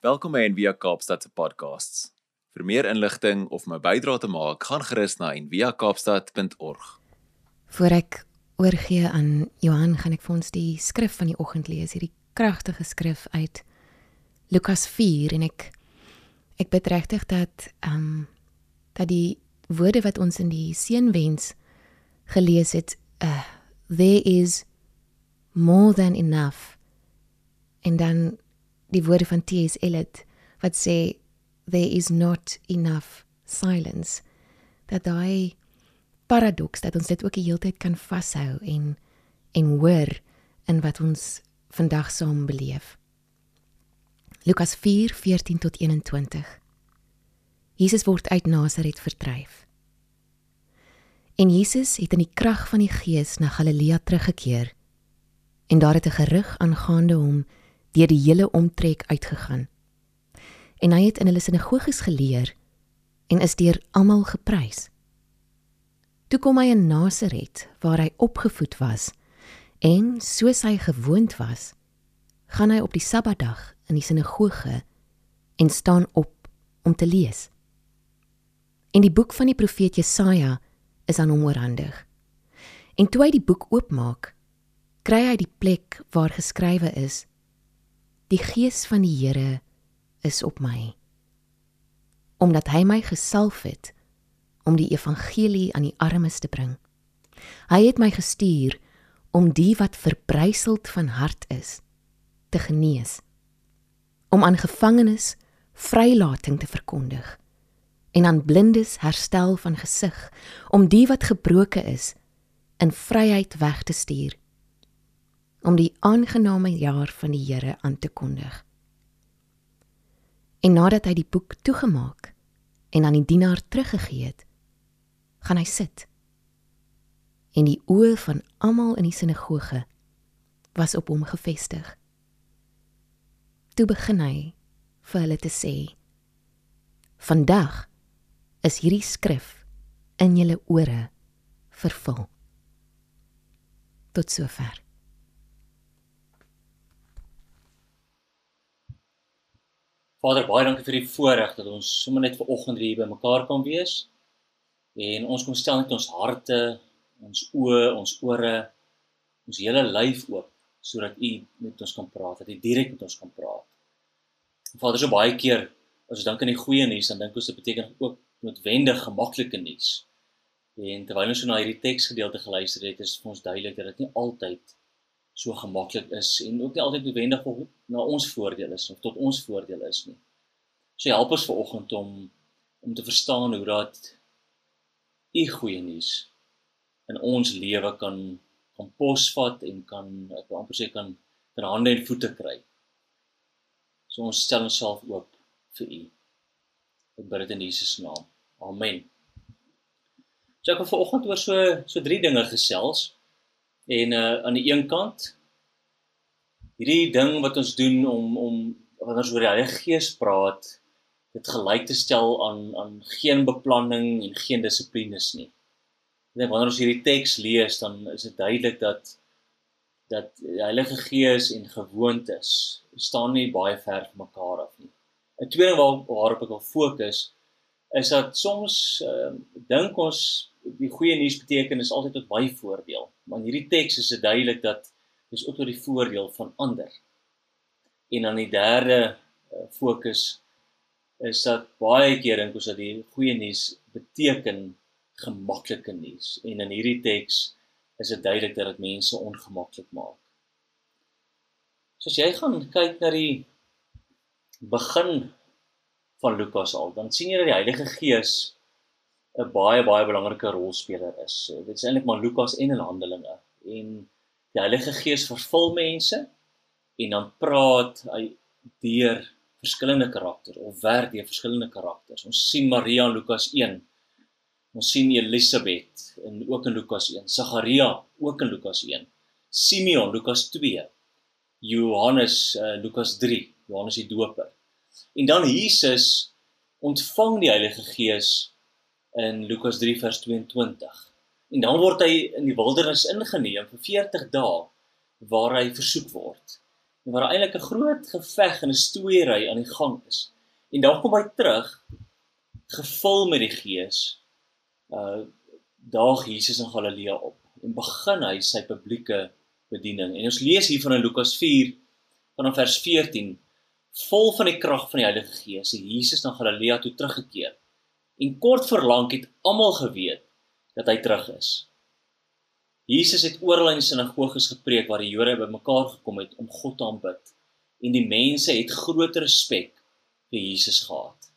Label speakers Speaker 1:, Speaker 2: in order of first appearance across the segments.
Speaker 1: Welkom by Envia Kaapstad se podcasts. Vir meer inligting of my bydrae te maak, gaan gerus na enviakaapstad.org.
Speaker 2: Voor ek oorgee aan Johan, gaan ek vir ons die skrif van die oggend lees, hierdie kragtige skrif uit Lukas 4 en ek ek bid regtig dat ehm um, dat die woorde wat ons in die seënwens gelees het, uh, there is more than enough. En dan die woorde van T.S. Eliot wat sê there is not enough silence dat daai paradoks dat ons dit ook die hele tyd kan vashou en en hoor in wat ons vandag saam beleef. Lukas 4:14 tot 21. Jesus word uit Nasaret verdryf. En Jesus het in die krag van die Gees na Galilea teruggekeer. En daar het 'n gerug aangaande hom deur die hele omtrek uitgegaan. En hy het in hulle sinagoges geleer en is deur almal geprys. Toe kom hy in Nasaret waar hy opgevoed was en soos hy gewoond was, gaan hy op die Sabbatdag in die sinagoge en staan op om te lees. En die boek van die profeet Jesaja is aan hom oorhandig. En toe hy die boek oopmaak, kry hy die plek waar geskrywe is: Die gees van die Here is op my omdat hy my gesalf het om die evangelie aan die armes te bring. Hy het my gestuur om die wat verbryseld van hart is te genees, om aan gevangenes vrylating te verkondig en aan blindes herstel van gesig, om die wat gebroke is in vryheid weg te stuur om die aangename jaar van die Here aan te kondig. En nadat hy die boek toegemaak en aan die dienaar teruggegee het, gaan hy sit. En die oë van almal in die sinagoge was op hom gefestig. Toe begin hy vir hulle te sê: "Vandag is hierdie skrif in julle ore vervul." Tot sover.
Speaker 3: Vader, baie dankie vir die voorreg dat ons sommer net ver oggend hier by mekaar kan wees. En ons kom stel net ons harte, ons oë, ons ore, ons hele lyf oop sodat U met ons kan praat, dat U direk met ons kan praat. Vader, so baie keer as ons dink aan die goeie nuus, dan dink ons dit beteken ook noodwendig gemaklike nuus. En terwyl ons so na hierdie teksgedeelte geluister het, is vir ons duidelik dat dit nie altyd so gemaklik is en ook nie altyd noodwendig na ons voordeel is of tot ons voordeel is nie. So help ons vanoggend om om te verstaan hoe dat u goeie nuus in ons lewe kan kan posvat en kan ek wil amper sê kan kan hande en voete kry. So ons stel onsself oop vir u. Ek bid dit in Jesus naam. Amen. So ek wil vanoggend oor so so drie dinge gesels. En uh aan die een kant hierdie ding wat ons doen om om wanneer ons oor die Heilige Gees praat, dit gelyk te stel aan aan geen beplanning en geen dissiplines nie. Ek dink wanneer ons hierdie teks lees, dan is dit duidelik dat dat die Heilige Gees en gewoontes staan nie baie ver van mekaar af nie. 'n Tweede waar waarop ek wil fokus is dat soms uh, dink ons die goeie nuus beteken is altyd tot my voordeel. Maar in hierdie teks is dit duidelik dat dis ook tot die voordeel van ander. En dan die derde uh, fokus is dat baie keer dink ons dat die goeie nuus beteken gemaklike nuus en in hierdie teks is dit duidelik dat dit mense ongemaklik maak. So as jy gaan kyk na die begin van Lukas al, dan sien jy dat die Heilige Gees 'n baie baie belangrike rolspeler is. Dit is eintlik maar Lukas en in Handelinge en die Heilige Gees vervul mense en dan praat hy deur verskillende karakters of werk deur verskillende karakters. Ons sien Maria in Lukas 1. Ons sien Elisabet in ook in Lukas 1, Sagaria ook in Lukas 1, Simeon Lukas 2, Johannes uh, Lukas 3, Johannes die Doper. En dan Jesus ontvang die Heilige Gees in Lukas 3 vers 22. En dan word hy in die wildernis ingeneem vir 40 dae waar hy versoek word. en waar eintlik 'n groot geveg en 'n stoeiery aan die gang is. En dan kom hy terug gevul met die Gees. Uh daag Jesus in Galilea op en begin hy sy publieke bediening. En ons lees hier van in Lukas 4 vanaf vers 14 vol van die krag van die Heilige Gees het Jesus na Galilea toe teruggekeer. En kort verlang het almal geweet dat hy terug is. Jesus het oral in die sinagoges gepreek waar die Jode bymekaar gekom het om God te aanbid en die mense het groot respek vir Jesus gehad.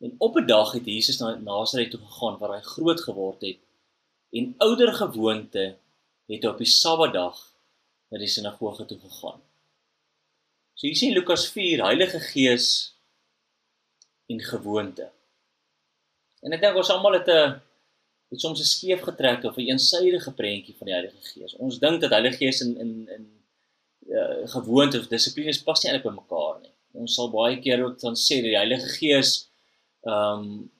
Speaker 3: En op 'n dag het Jesus na Nasaret toe gegaan waar hy groot geword het en ouer gewoonte het op die Sabbatdag na die sinagoge toe gegaan. So hier sien Lukas 4 Heilige Gees en gewoonte. En ek dink ons almal het 'n het soms 'n skeef getrek of 'n eensydige prentjie van die Heilige Gees. Ons dink dat Heilige Gees in in in uh, gewoonte of dissiplines pas nie eintlik by mekaar nie. Ons sal baie keer ook dan sê die Heilige Gees ehm um,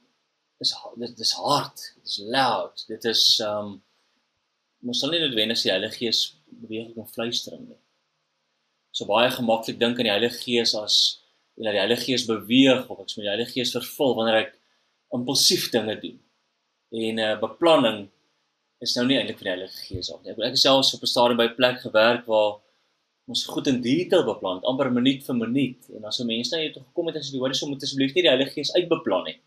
Speaker 3: is dit is hard, dit is loud, dit is ehm um, mos sal nie noodwendig die Heilige Gees beweeg om fluistering nie. So baie gemaklik dink aan die Heilige Gees as en dat die Heilige Gees beweeg of ek sê die Heilige Gees vervul wanneer ek impulsief dinge doen. En uh, beplanning is nou nie eintlik vir die Heilige Gees of nie. Ek ek self op 'n stadium by 'n plek gewerk waar ons goed in detail beplan, amper minuut vir minuut en as 'n mens nou hier toe gekom het en sê hoor, jy moet asseblief nie die Heilige Gees uitbeplan nie.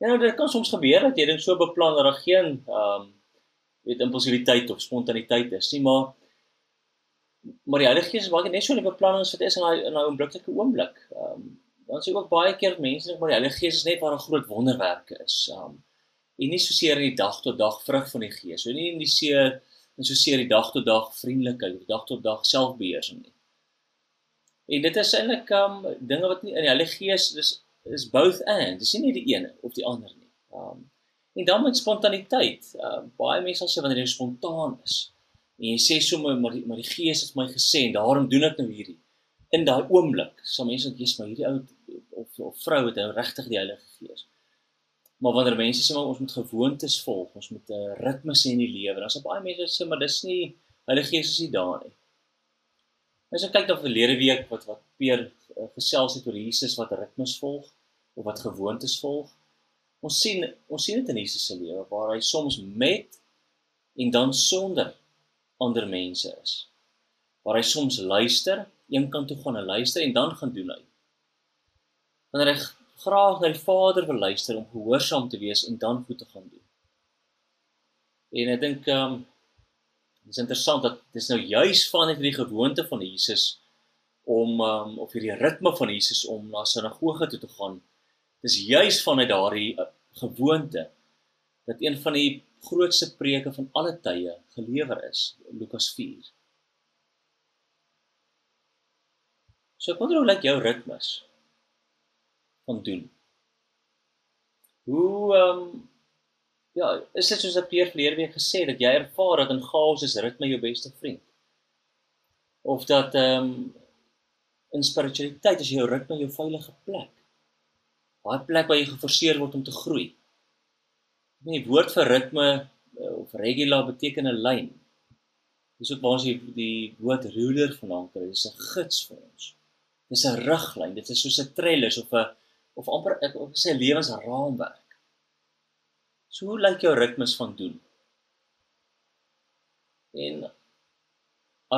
Speaker 3: Ja, nou dit kan soms gebeur dat jy ding so beplan dat daar geen ehm um, weet impulsiwiteit of spontaniteit is nie, maar maar die Heilige Gees baie net so 'n beplanning wat is in daai in daai oombliklike oomblik. Ehm um, dan sê ook baie keer mense dink maar die Heilige Gees is net waar 'n groot wonderwerke is. Um, en nie so seer in die dag tot dag vrug van die Gees. So nie in die seer en so seer die dag tot dag vriendelikheid, die dag tot dag selfbeheersing nie. En dit is eintlik um, dinge wat nie in die Heilige Gees is is both and. Dis nie die ene of die ander nie. Um, en dan met spontaniteit. Ehm uh, baie mense sê wanneer jy spontaan is, En jy sê sommer maar die, maar die Gees het my gesê en daarom doen ek nou hierdie. In daai oomblik sal mense dink jy's maar hierdie ou of of vrou het nou regtig die Heilige Gees. Maar wanneer mense sê maar ons moet gewoontes volg, ons moet 'n ritme sê in die lewe, dan daar baie mense sê maar dis nie Heilige Gees is nie daar nie. As ek kyk na verlede week wat wat Peer uh, gesels het oor Jesus wat ritmes volg of wat gewoontes volg. Ons sien ons sien dit in Jesus se lewe waar hy soms met en dan sonder ander mense is. Waar hy soms luister, een kant toe gaan luister en dan gaan doen hy. Wanneer hy graag na die Vader wil luister om gehoorsaam te wees en dan goed te gaan doen. En ek dink ehm um, dis interessant dat dis nou juis van hierdie gewoonte van Jesus om um, of hierdie ritme van Jesus om na sinagoge toe te gaan. Dis juis vanuit daardie uh, gewoonte dat een van die grootste preke van alle tye gelewer is, Lukas 4. So ek wonder hoe lyk jou ritmes van doen? Hoe ehm um, ja, is dit soos 'n peer verlede week gesê dat jy ervaar dat in chaos is ritme jou beste vriend? Of dat ehm um, in spiritualiteit is jou ritme jou veilige plek? Waar plek waar jy geforseer word om te groei? Nee, die woord vir ritme eh, of regular beteken 'n lyn. Dis ook waar ons die, die woord ruler vandaan kry. Dis 'n gids vir ons. Dis 'n riglyn. Dit is soos 'n trellis of 'n of amper ek wil sê lewensraamwerk. So hoe lyk jou ritmes van doen? En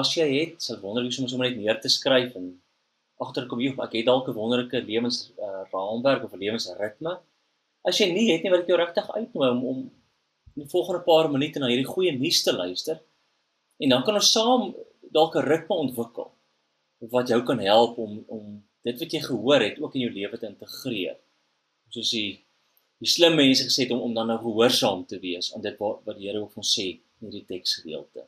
Speaker 3: as jy het, sal wonder hoe om net neer te skryf en agterkom jy ek het dalk 'n wonderlike lewensraamwerk uh, of 'n lewensritme as jy nie het nie wat ek jou regtig uitnooi om om in die volgende paar minute na hierdie goeie nuus te luister en dan kan ons saam dalk 'n ritme ontwikkel wat jou kan help om om dit wat jy gehoor het ook in jou lewe te integreer. Soos die die slim mense gesê het om om dan nou gehoorsaam te wees aan dit wat wat die Here ook ons sê in hierdie teksgedeelte.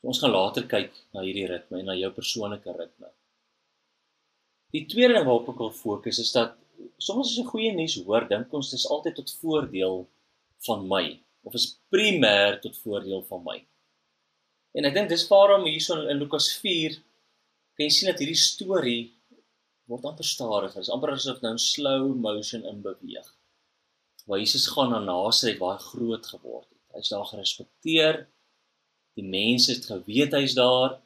Speaker 3: So ons gaan later kyk na hierdie ritme en na jou persoonlike ritme. Die tweede ding waarop ek wil fokus is dat soms as jy goeie nuus hoor, dink ons dis altyd tot voordeel van my of is primêr tot voordeel van my. En ek dink dis waarom hierso in Lukas 4 kan jy sien dat hierdie storie word amper stadiger. Dit is amper asof nou 'n slow motion in beweeg. Waar Jesus gaan na Nasaret waar hy groot geword het. Hy's daar gerespekteer. Die mense het geweet hy's daar.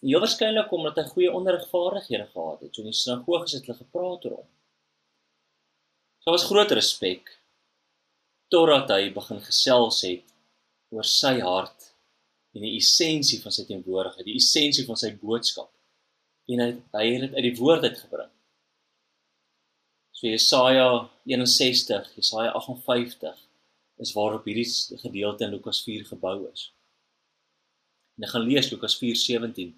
Speaker 3: En heel waarskynlik omdat hy goeie onderrigvaardighede gehad het. So in die sinagoges het hulle gepraat oor hom. So was groot respek totdat hy begin gesels het oor sy hart en die essensie van sy teenwoordigheid, die essensie van sy boodskap. En hy hy het dit uit die woord uitgebring. So Jesaja 61, Jesaja 58 is waarop hierdie gedeelte in Lukas 4 gebou is. En ek gaan lees Lukas 4:17.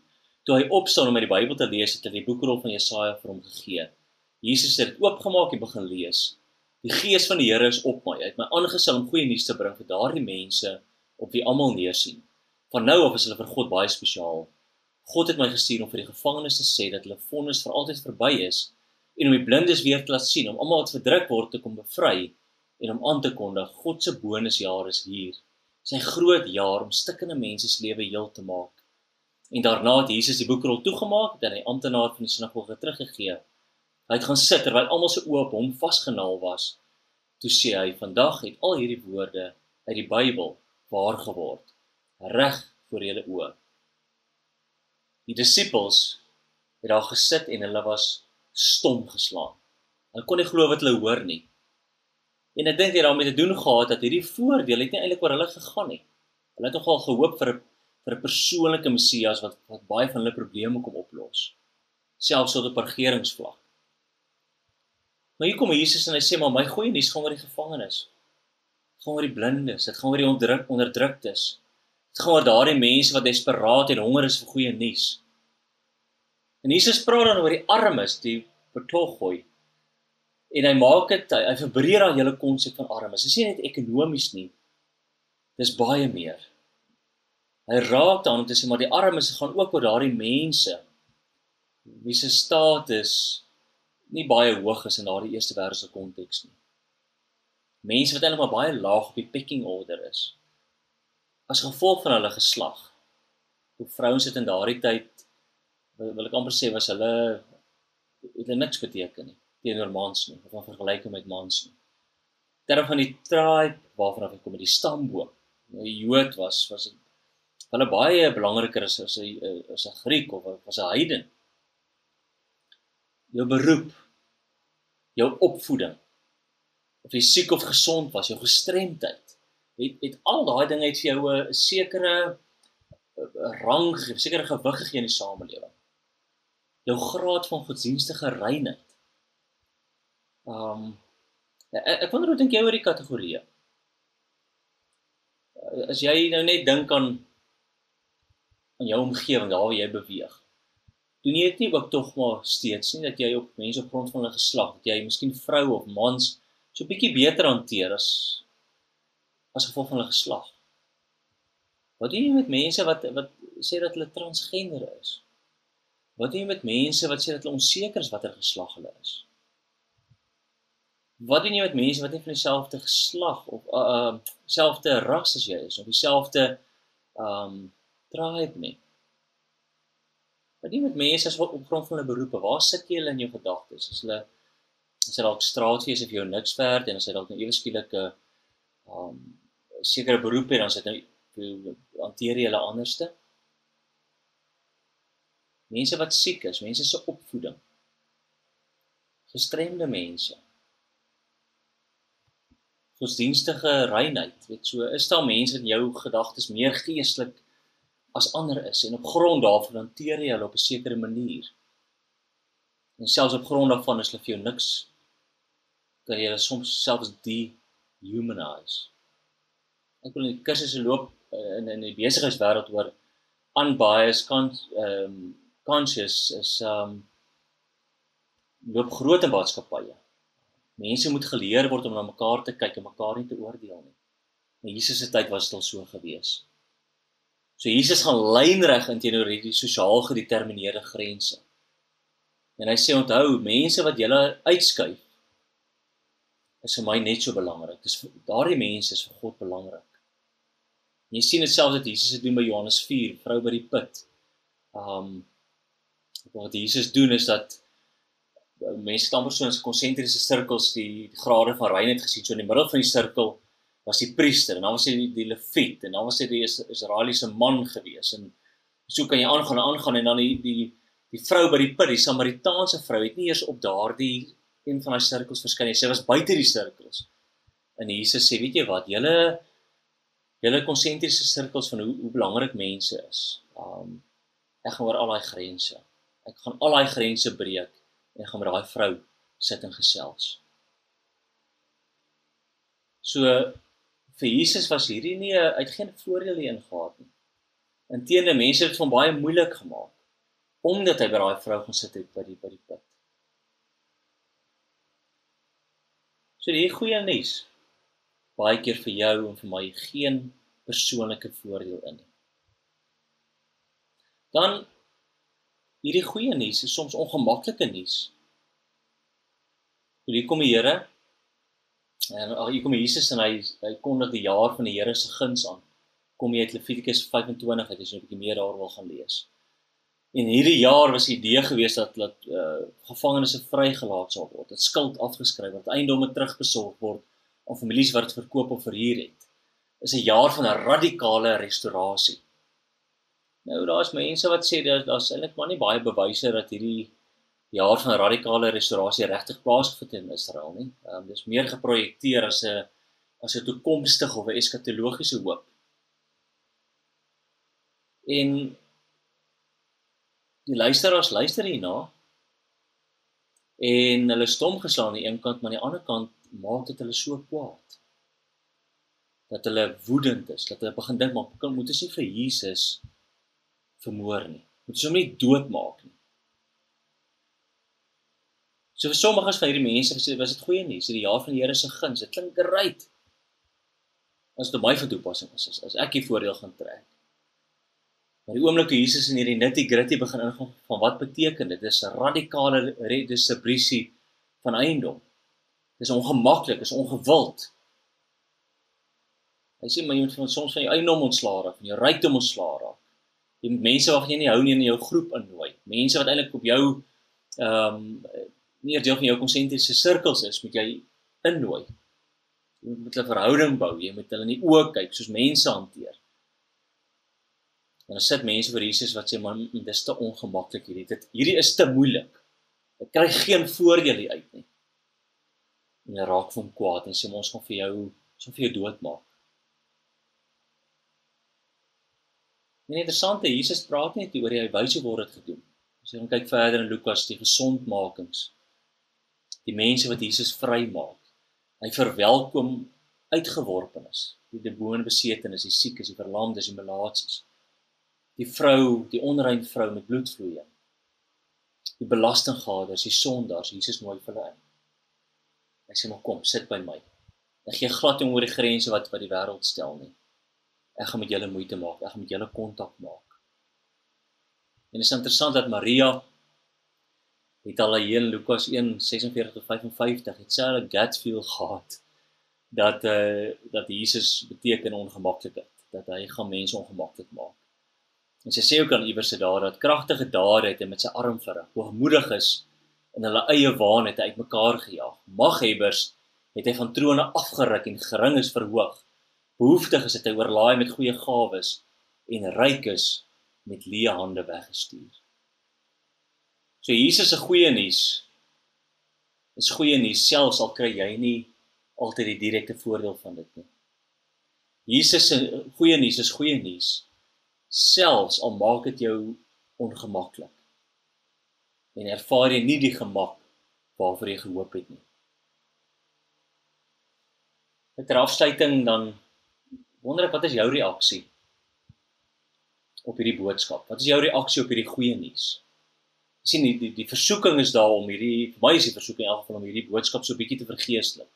Speaker 3: Toe hy opstaan om uit die Bybel te lees, het hy die boekrol van Jesaja vir hom gegee. Jesus het dit oopgemaak en begin lees. Die gees van die Here is op my. Hy het my aangestel om goeie nuus te bring vir daardie mense op wie almal neersien. Van nou af is hulle vir God baie spesiaal. God het my gestuur om vir die gevangenes te sê dat hulle vonnis vir altyd verby is en om die blindes weer te laat sien, om almal wat verdruk word te kom bevry en om aan te kondig God se bonusjaar is hier. Sy groot jaar om stikkende mense se lewe heel te maak. En daarna het Jesus die boekrol toegemaak en hy amptenaar van die sinagoge teruggegee. Hy het gaan sit terwyl almal se oë op hom vasgenaal was. Toe sê hy: "Vandag het al hierdie woorde uit die Bybel waar geword." Reg voor julle oë. Die disippels het daar gesit en hulle was stom geslaan. Hulle kon nie glo wat hulle hoor nie. En ek dink dit daarmee te doen gehad dat hierdie voordeel het nie eintlik oor hulle gegaan nie. Hulle het nogal gehoop vir 'n vir 'n persoonlike Messias wat wat baie van hulle probleme kom oplos. Selfs op 'n regeringsvlak. Maar hier kom Jesus en hy sê maar my goeie nuus gaan oor die gevangenes. Gaan oor die blindes, dit gaan oor die onderdruk onderdruktes. Dit gaan oor daardie mense wat desperaat en honger is vir goeie nuus. En Jesus praat dan oor die armes, die betoggooi. En hy maak dit hy verbreek daai hele konsep van armes. Dit is nie net ekonomies nie. Dis baie meer. Hy raak dan om te sê maar die armes gaan ook oor daardie mense wie se status nie baie hoog is in daardie eerste wêreldse konteks nie. Mense wat eintlik maar baie laag op die pecking order is as gevolg van hulle geslag. Hoe vrouens dit in daardie tyd wil, wil ek amper sê was hulle het hulle niks beteken nie teenoor mans nie of in vergelyking met mans nie. Terwyl van die tribe waarvan af kom die stamboom. Nou die Jood was was hulle baie belangriker as as 'n as 'n Griek of as 'n heiden. Jou beroep, jou opvoeding of jy siek of gesond was, jou gestremdheid het het al daai dinge het vir jou 'n sekere rang, 'n sekere gewig gegee in die samelewing. Jou graad van godsdienstige reinheid. Um ek, wonder hoe dink jy oor die kategorieë? As jy nou net dink aan aan jou omgewing, daar waar jy beweeg. Doen jy dit nie ook tog maar steeds nie dat jy op mense op grond van hulle geslag, dat jy miskien vroue of mans so 'n bietjie beter hanteer as as gevolg van hulle geslag. Wat doen jy met mense wat wat sê dat hulle transgender is? Wat doen jy met mense wat sê dat hulle onseker is watter geslag hulle is? Wat doen jy met mense wat nie van dieselfde geslag of uh uh selfde ras as jy is of dieselfde um tribe nie? Wat doen jy met mense as wat op grond van hulle beroepe, waar sit jy hulle in jou gedagtes? As hulle as hulle dalk straatfees of jou niks werd en as hy dalk nou ewe skielik 'n um sekere beroep het, dan sit nou hanteer hulle anderste. Mense wat siek is, mense se opvoeding. Gestremde mense. Godsdienstige reinheid, weet so, is daar mense in jou gedagtes meer geestelik as ander is en op grond daarvan hanteer jy hulle op 'n sekere manier. En selfs op grond daarvan is hulle vir jou niks kan jy hulle soms selfs dehumanize ek wil die kursusse loop uh, in in die besigheidswêreld oor unbiased con ehm um, conscious is um loop groot in maatskappye. Mense moet geleer word om na mekaar te kyk en mekaar nie te oordeel nie. In Jesus se tyd was dit al so gewees. So Jesus gaan lynreg in teenoor hierdie sosiaal gedetermineerde grense. En hy sê onthou, mense wat julle uitskuif is vir my net so belangrik. Dis daardie mense is vir God belangrik. Jy sien dit selfs dat Jesus dit doen by Johannes 4, vrou by die put. Um wat Jesus doen is dat mense staan persoons konsentriese sirkels die, die grade van reinheid gesien so in die middel van die sirkel was die priester en dan was hy die, die leviet en dan was hy die Israeliese man gewees en so kan jy aangaan en aangaan en dan die die die vrou by die put, die Samaritaanse vrou het nie eers op daardie een van daai sirkels verskyn nie. Sy was buite die sirkels. En Jesus sê, weet jy wat, julle julle konsentriese sirkels van hoe hoe belangrik mense is. Um ek gaan oor al daai grense. Ek gaan al daai grense breek en ek gaan met daai vrou sit en gesels. So vir Jesus was hierdie nie uit geen voordeel hier ingehaat nie. Inteendeel mense het dit van baie moeilik gemaak omdat hy by daai vrou gaan sit het by die by die put. So die goeie nuus baie keer vir jou en vir my geen persoonlike voordeel in nie. Dan hierdie goeie nuus is soms ongemaklike nuus. Hier kom die Here En ag hier kom Jesus en hy hy kondig die jaar van die Here se guns aan. Kom jy uit Levitikus 25 uit as jy 'n bietjie meer daar wil gaan lees. En hierdie jaar was die idee gewees dat dat uh, gevangenes vrygelaat sal word, dat skuld afgeskryf word, eiendomme terugbesorg word aan families wat dit verkoop of verhuur het. Is 'n jaar van 'n radikale restaurasie. Nou daar's mense wat sê daar's eintlik maar nie baie bewyse dat hierdie jaar van radikale restaurasie regtig plaasgevind in Israel nie. Ehm um, dis meer geprojekteer as 'n as 'n toekomstige of 'n eskatologiese hoop. En die luisteraars luister hierna en hulle stom geslaan aan die een kant, maar aan die ander kant maak dit hulle so kwaad. Dat hulle woedend is, dat hulle begin dink maar kan moet ons nie vir Jesus vermoor nie. Moet ons hom nie doodmaak nie. So vir sommiges van hierdie mense gesê was dit goeie nuus, hierdie jaar van die Here se guns. Dit klink great. As dit my vir toepassing is, as ek hier voordeel gaan trek. Maar die oomblik toe Jesus in hierdie nitty-gritty begin ingaan van wat beteken dit? Dis radikale redistribusie van eiendom. Dis ongemaklik, is ongewild. Hy sê maar jy moet van soms van jou eiendom ontslaa raak, van jou rykdom ontslaa raak. Jy moet mense wat jy nie hou nie in jou groep innooi. Mense wat eintlik op jou ehm um, nie deel van jou konsentriese sirkels is, moet jy innooi. Jy moet met hulle verhouding bou, jy moet hulle in die oë kyk soos mense hanteer. En dan sit mense vir Jesus wat sê man, dis te ongemaklik hierdie. Dit hierdie is te moeilik. Ek kry geen voordeel uit nie. En hy raak van kwaad en sê ons gaan vir jou, ons gaan vir jou doodmaak. En interessant, Jesus praat net oor hy wys hoe word dit gedoen. As jy gaan kyk verder in Lukas die gesondmakings die mense wat Jesus vrymaak. Hy verwelkom uitgeworpenes, die demone besetenes, die siekes, die verlamdes, die melaatsies. Die vrou, die onrein vrou met bloedvloeie. Die belastinggaders, die sondaars, Jesus nooi hulle in. Hy sê maar kom, sit by my. Ek gee glad nie oor die grense wat wat die wêreld stel nie. Ek gaan met julle moeite maak, ek gaan met julle kontak maak. En dit is interessant dat Maria het al in Lukas 1:46 tot 55 het sy al 'n gut feel gehad dat eh uh, dat Jesus beteken ongemaklikheid, dat hy gaan mense ongemaklik maak. En sy sê ook aan iewers se daar dat kragtige dade het hy met sy arm verrig, hoogmoedig is in hulle eie waan het hy uitmekaar gejaag. Maghebbers het hy van trone afgeruk en gering is verhoog. Behoeftiges het hy oorlaai met goeie gawes en rykes met leë hande weggestuur. So Jesus se goeie nuus is goeie nuus selfs al kry jy nie altyd die direkte voordeel van dit nie. Jesus se goeie nuus is goeie nuus selfs al maak dit jou ongemaklik. En ervaar jy nie die gemak waarvoor jy gehoop het nie. Met afsluiting dan wonder ek wat is jou reaksie op hierdie boodskap? Wat is jou reaksie op hierdie goeie nuus? sien die die, die versoeking is daar om hierdie vir my is die versoeking in elk geval om hierdie boodskap so bietjie te vergeestelik.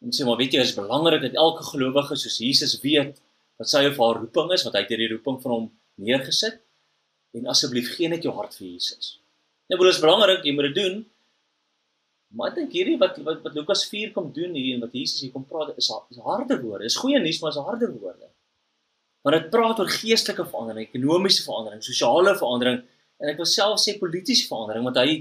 Speaker 3: En sê maar weet jy is belangrik dat elke gelowige soos Jesus weet wat sy of haar roeping is, wat hy het hierdie roeping van hom neergesit en asseblief gee net jou hart vir Jesus. Nou, bo is belangrik jy moet dit doen. Maar ek dink hierdie wat wat wat Lukas 4 kom doen hier en wat Jesus hier kom praat is is harde woorde. Is goeie nuus maar is harde woorde. Want dit praat oor geestelike verandering, ekonomiese verandering, sosiale verandering en ek wil self sê politieke verandering want hy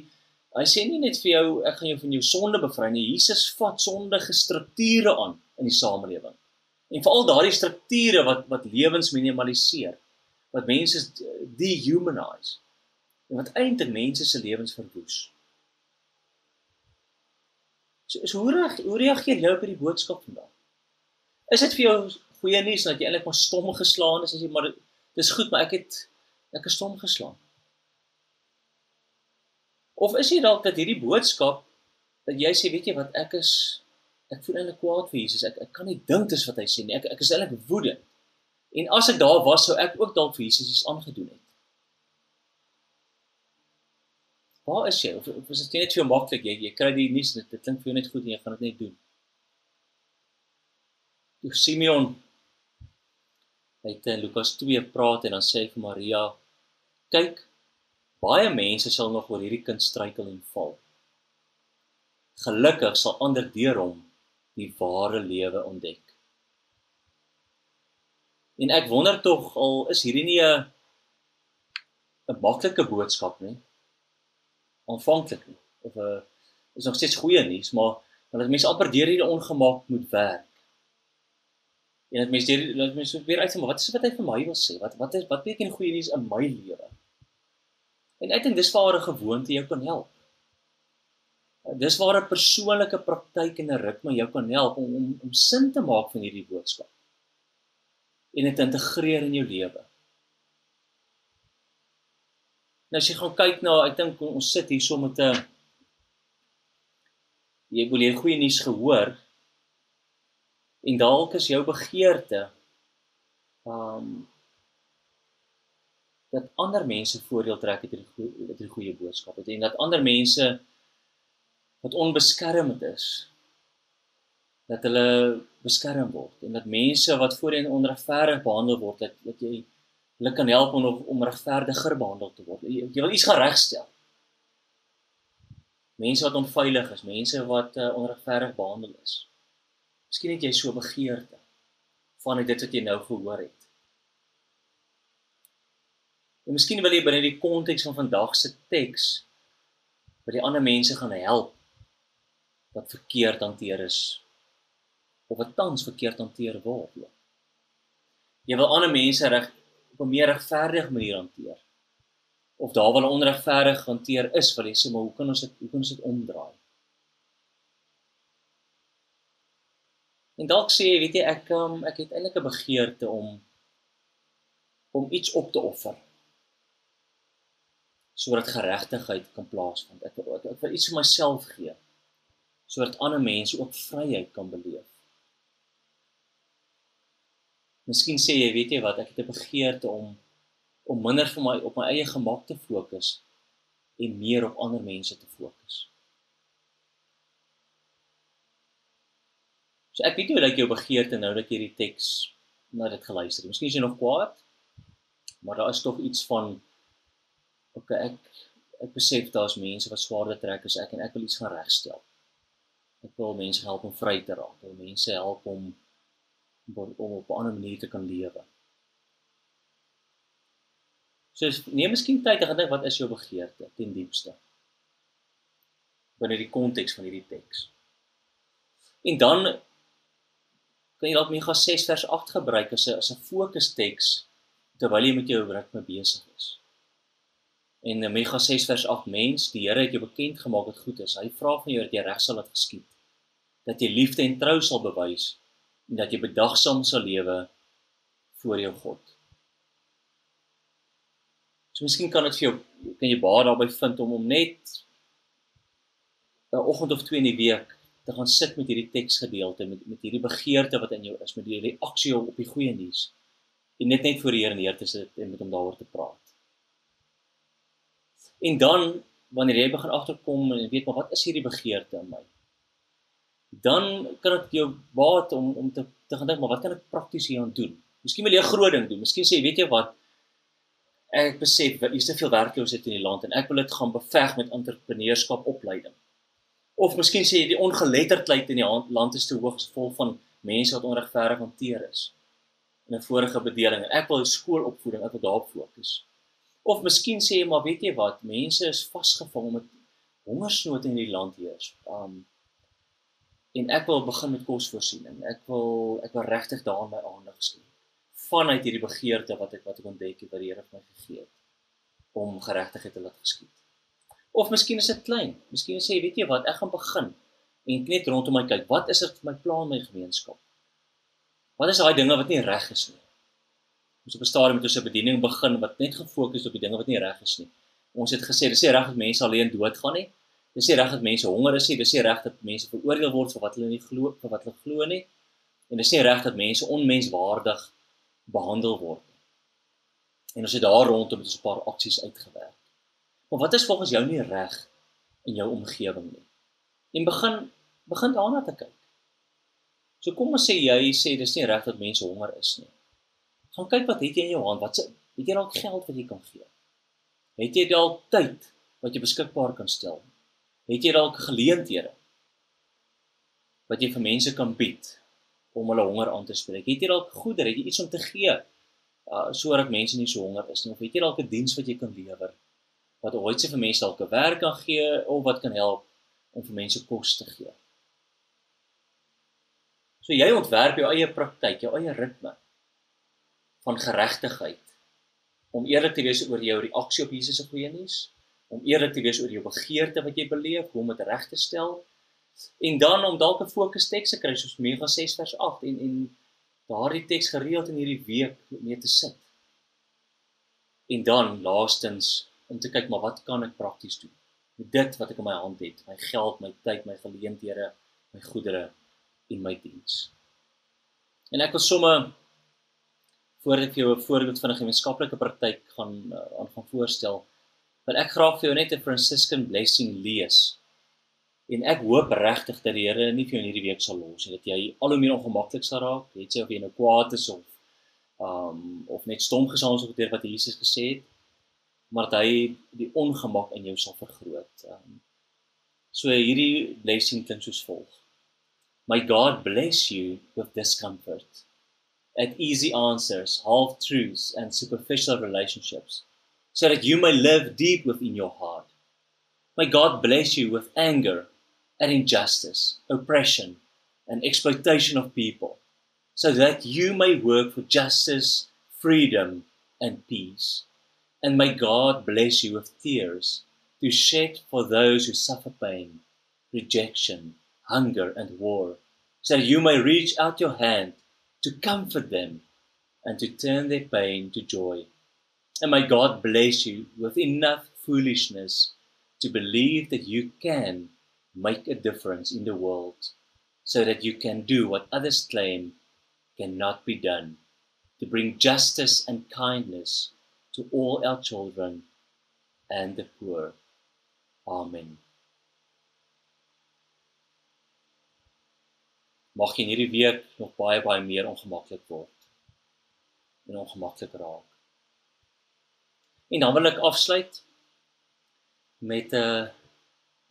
Speaker 3: hy sê nie net vir jou ek gaan jou van jou sonde bevry nie Jesus vat sondige strukture aan in die samelewing En veral daardie strukture wat wat lewens minimaliseer, wat mense dehumanize en wat eintlik mense se lewens verwoes. So, so hoe reageer hoe reageer jy op hierdie boodskap vandag? Is dit vir jou goeie nuus dat jy eintlik maar stom geslaan is as jy maar dis goed, maar ek het ek is stom geslaan. Of is jy dalk dat hierdie boodskap dat jy sê weet jy wat ek is ek voel eintlik kwaad vir Jesus. Ek ek kan nie dink dis wat hy sê nie. Ek ek is eintlik woedend. En as ek daar was sou ek ook dalk vir Jesus iets aangedoen het. Waar is jy? Of, of is dit net jou maklik jy jy kry die nuus dit, klink vir jou net goed en jy gaan dit net doen. Toe Simeon uit in Lukas 2 praat en dan sê hy vir Maria kyk baie mense sal nog oor hierdie kind struikel en val. Gelukkig sal ander deur hom die ware lewe ontdek. En ek wonder tog al is hierdie nie 'n 'n maklike boodskap nie. Aanvanklik nie. Of 'n is nog steeds goeie nuus, maar dat mense amper deur hierdie ongemak moet werk. En dat mense deur dat mense weer uitkom, wat is wat hy vir my wil sê? Wat wat is wat beteken goeie nuus in my lewe? En ek dink dis waar 'n gewoonte jou kan help. Dis waar 'n persoonlike praktyk en 'n ritme jou kan help om om om sin te maak van hierdie boodskap en dit te integreer in jou lewe. Nou as jy gaan kyk na, ek dink ons sit hier so met 'n jy wil hier goeie nuus gehoor en dalk is jou begeerte um dat ander mense voordeel trek uit hierdie goeie boodskap en dat ander mense wat onbeskermd is dat hulle beskerm word en dat mense wat voorheen onregverdig behandel word dat dat jy hulle kan help om om regverdiger behandel te word. Jy, jy wil iets gaan regstel. Mense wat onveilig is, mense wat uh, onregverdig behandel is. Miskien het jy so begeerte van dit wat jy nou gehoor het. En miskien wil jy binne die konteks van vandag se teks by die ander mense gaan help wat verkeerd hanteer is of wat tans verkeerd hanteer word. Jy wil ander mense reg op 'n meer regverdige manier hanteer. Of daar waar onregverdig hanteer is, wil jy sê maar hoe kan ons dit hoe kan ons dit omdraai? En dalk sê jy, weet jy, ek um, ek het eintlik 'n begeerte om om iets op te offer sodat geregtigheid kan plaasvind. Ek, ek ek wil iets vir myself gee sodat ander mense ook vryheid kan beleef. Miskien sê jy, weet jy wat, ek het 'n begeerte om om minder vir my op my eie gemak te fokus en meer op ander mense te fokus. So ek weet nie hoe lyk jou begeerte nou dat jy hierdie teks na dit geluister het. Miskien is jy nog kwaad, maar daar is tog iets van okay, ek ek besef daar's mense wat swaarder trek as ek en ek wil iets gaan regstel. Ek wil mense help om vry te raak. Ek wil mense help om om op 'n ander manier te kan lewe. So neem miskien tyd om te dink wat is jou begeerte ten diepste binne die konteks van hierdie teks. En dan kan jy dalk Mikha 6 vers 8 gebruik as 'n as 'n fokusteks terwyl jy met jou ritme besig is. En Mikha 6 vers 8 mens, die Here het jou bekend gemaak wat goed is. Hy vra van jou dat jy reg sal laat geskied. Dat jy liefde en trou sal bewys en dat jy bedagsaam sal lewe voor jou God. So miskien kan dit vir jou kan jy baie daarby vind om om net 'n oggend of twee in die week te gaan sit met hierdie teksgedeelte met met hierdie begeerte wat in jou is met die reaksie op die goeie nuus en net net voor die Here neer te sit en met hom daaroor te praat. En dan wanneer jy begin agterkom en weet maar wat is hierdie begeerte in my? Dan kan dit jou baat om om te te gaan dink maar wat kan ek prakties hieraan doen? Miskien wil jy 'n groot ding doen. Miskien sê weet jy wat ek besef dat hier is te veel werkloosheid in die land en ek wil dit gaan beveg met entrepreneurskap opleiding. Of miskien sê jy die ongeletterdheid in die land is te hoog gevolg van mense wat onregverdig hanteer is in 'n vorige bedeling. Ek wil skoolopvoeding, ek wil daarop fokus. Of miskien sê jy maar weet jy wat, mense is vasgevang met hongersnood in die land heers. Um En ek wil begin met kosvoorsiening. Ek wil ek wil regtig daaraan my aandag skenk vanuit hierdie begeerte wat ek wat ek ontdek het wat die Here vir my gegee het om geregtigheid te laat geskied. Of miskien is dit klein. Miskien sê jy, weet jy wat, ek gaan begin en net rondom my kyk. Wat is dit my plan my gemeenskap? Wat is daai dinge wat nie reg is nie? Ons op 'n stadium met ons se bediening begin wat net gefokus op die dinge wat nie reg is nie. Ons het gesê dis nie reg dat mense alleen doodgaan nie. Dis nie reg dat mense honger is nie. Dis nie reg dat mense veroordeel word vir wat hulle nie glo vir wat hulle glo nie. En dis nie reg dat mense onmenswaardig behandel word nie. En ons het daar rondom met 'n paar aksies uitgewerk. Maar wat is volgens jou nie reg in jou omgewing nie? En begin begin daarna te kyk. So kom ons sê jy sê dis nie reg dat mense honger is nie. Gaan kyk wat het jy in jou hand? Wat se het jy dalk geld wat jy kan gee? Het jy dalk tyd wat jy beskikbaar kan stel? Het jy dalk geleenthede wat jy vir mense kan bied om hulle honger aan te spreek? Het jy dalk goedere, het jy iets om te gee uh, sodat mense nie so honger is nie? Of het jy dalk 'n diens wat jy kan lewer wat ooit se vir mense dalk 'n werk kan gee of wat kan help om vir mense kos te gee? So jy ontwerp jou eie praktyk, jou eie ritme van geregtigheid om eerlik te wees oor jou reaksie op Jesus se goeie nuus, om eerlik te wees oor jou begeerte wat jy beleef, hoe om dit reg te stel en dan om dalk 'n fokus teks te kry soos Mega 6 vers 8 en en daardie teks gereeld in hierdie week mee te sit. En dan laastens om te kyk maar wat kan ek prakties doen met dit wat ek in my hand het, my geld, my tyd, my geleenthede, my goedere en my diens. En ek wil sommer voordat ek vir jou 'n voorbeeld van 'n gemeenskaplike praktyk gaan uh, aan gaan voorstel, wil ek graag vir jou net 'n Franciscan blessing lees En ek hoop regtig dat die Here nie vir jou in hierdie week sal los nie, dat jy al hoe meer ongemaklik sal raak, weet jy of jy nou kwaad is of um of net stom gesaans op deur wat Jesus gesê het, maar dat hy die ongemak in jou sal vergroot. Um so hierdie blessing klink soos volg. My God bless you with discomfort at easy answers, half truths and superficial relationships so that you may live deep within your heart. May God bless you with anger and injustice, oppression, and exploitation of people, so that you may work for justice, freedom, and peace. And may God bless you with tears to shed for those who suffer pain, rejection, hunger, and war, so that you may reach out your hand to comfort them and to turn their pain to joy. And may God bless you with enough foolishness to believe that you can make a difference in the world so that you can do what others claim cannot be done to bring justice and kindness to all our children and the poor. Amen. Mag jy in hierdie week nog baie baie meer ongemaklik word en ongemaklik raak. En dan wil ek afsluit met 'n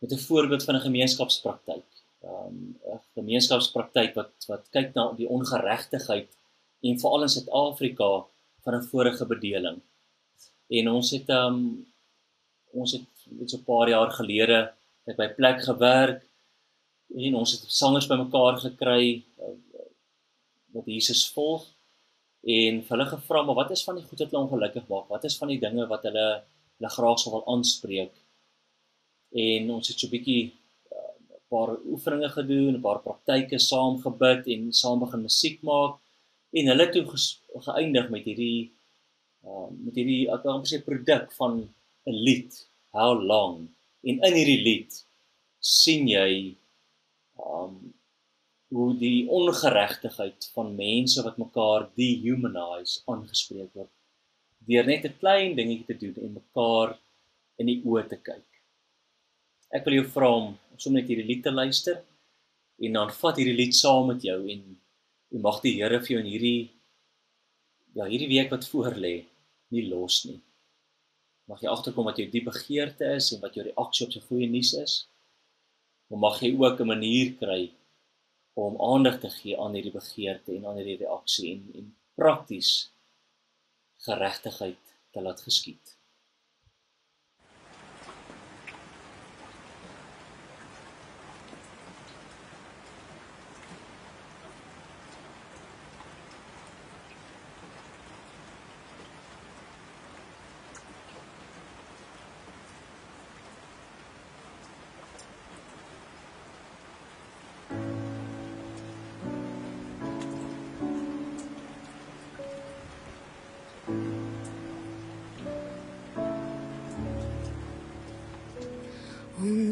Speaker 3: met 'n voorbeeld van 'n gemeenskapspraktyk. Um 'n gemeenskapspraktyk wat wat kyk na die ongeregtigheid en veral in Suid-Afrika van 'n vorige bedeling. En ons het um ons het net so 'n paar jaar gelede het by plek gewerk en ons het sangers bymekaar gekry uh, wat Jesus volg en hulle gevra maar wat is van die goed wat hulle ongelukkig maak? Wat is van die dinge wat hulle hulle graag sou wil aanspreek? en ons het so 'n bietjie 'n uh, paar oefeninge gedoen, 'n paar praktyke saam gebid en saam begin musiek maak en hulle toe geëindig met hierdie uh, met hierdie ek wil amper sê produk van 'n lied, How Long. En in hierdie lied sien jy um hoe die ongeregtigheid van mense wat mekaar dehumanize aangespreek word deur net 'n klein dingetjie te doen en mekaar in die oë te kyk. Ek wil jou vra om sommer net hierdie lied te luister en dan vat hierdie lied saam met jou en en mag die Here vir jou in hierdie ja, hierdie week wat voor lê nie los nie. Mag jy agterkom wat jou diep begeerte is en wat jou reaksie op sy goeie nuus is. Maar mag jy ook 'n manier kry om aandag te gee aan hierdie begeerte en aan hierdie reaksie en en prakties geregtigheid te laat geskied.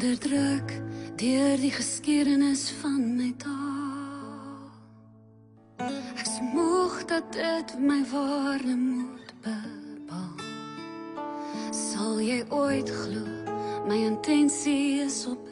Speaker 4: Onderdruk deur die geskiedenis van my taal. Ek smoeg dat dit my waarde moet bepaal. Sal jy ooit glo my intensie is opreg?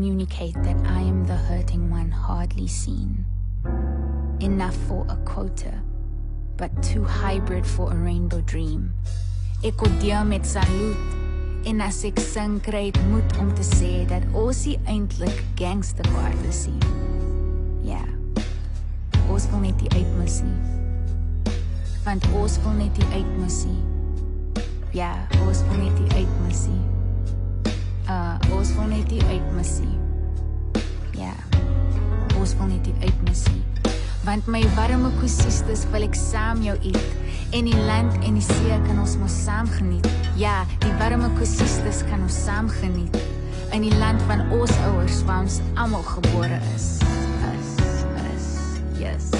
Speaker 5: Communicate that I am the hurting one hardly seen. Enough for a quota, but too hybrid for a rainbow dream. Ek oordeel met salut en as ek sing kry ek moed om te sê dat ons nie gangster kaarte sien. Ja. Ons wil net die uitmis nie. Want ons wil net die uitmis nie. Ja, ons wil net die uitmis nie. Uh, ons wil net die uitmissie. Ja. Ons wil net die uitmissie. Want my warme kusistes wil ek saam jou eet. En die land en die see kan ons mos saam geniet. Ja, die warme kusistes kan ons saam geniet. In die land van ons ouers waar ons almal gebore is. Is is yes.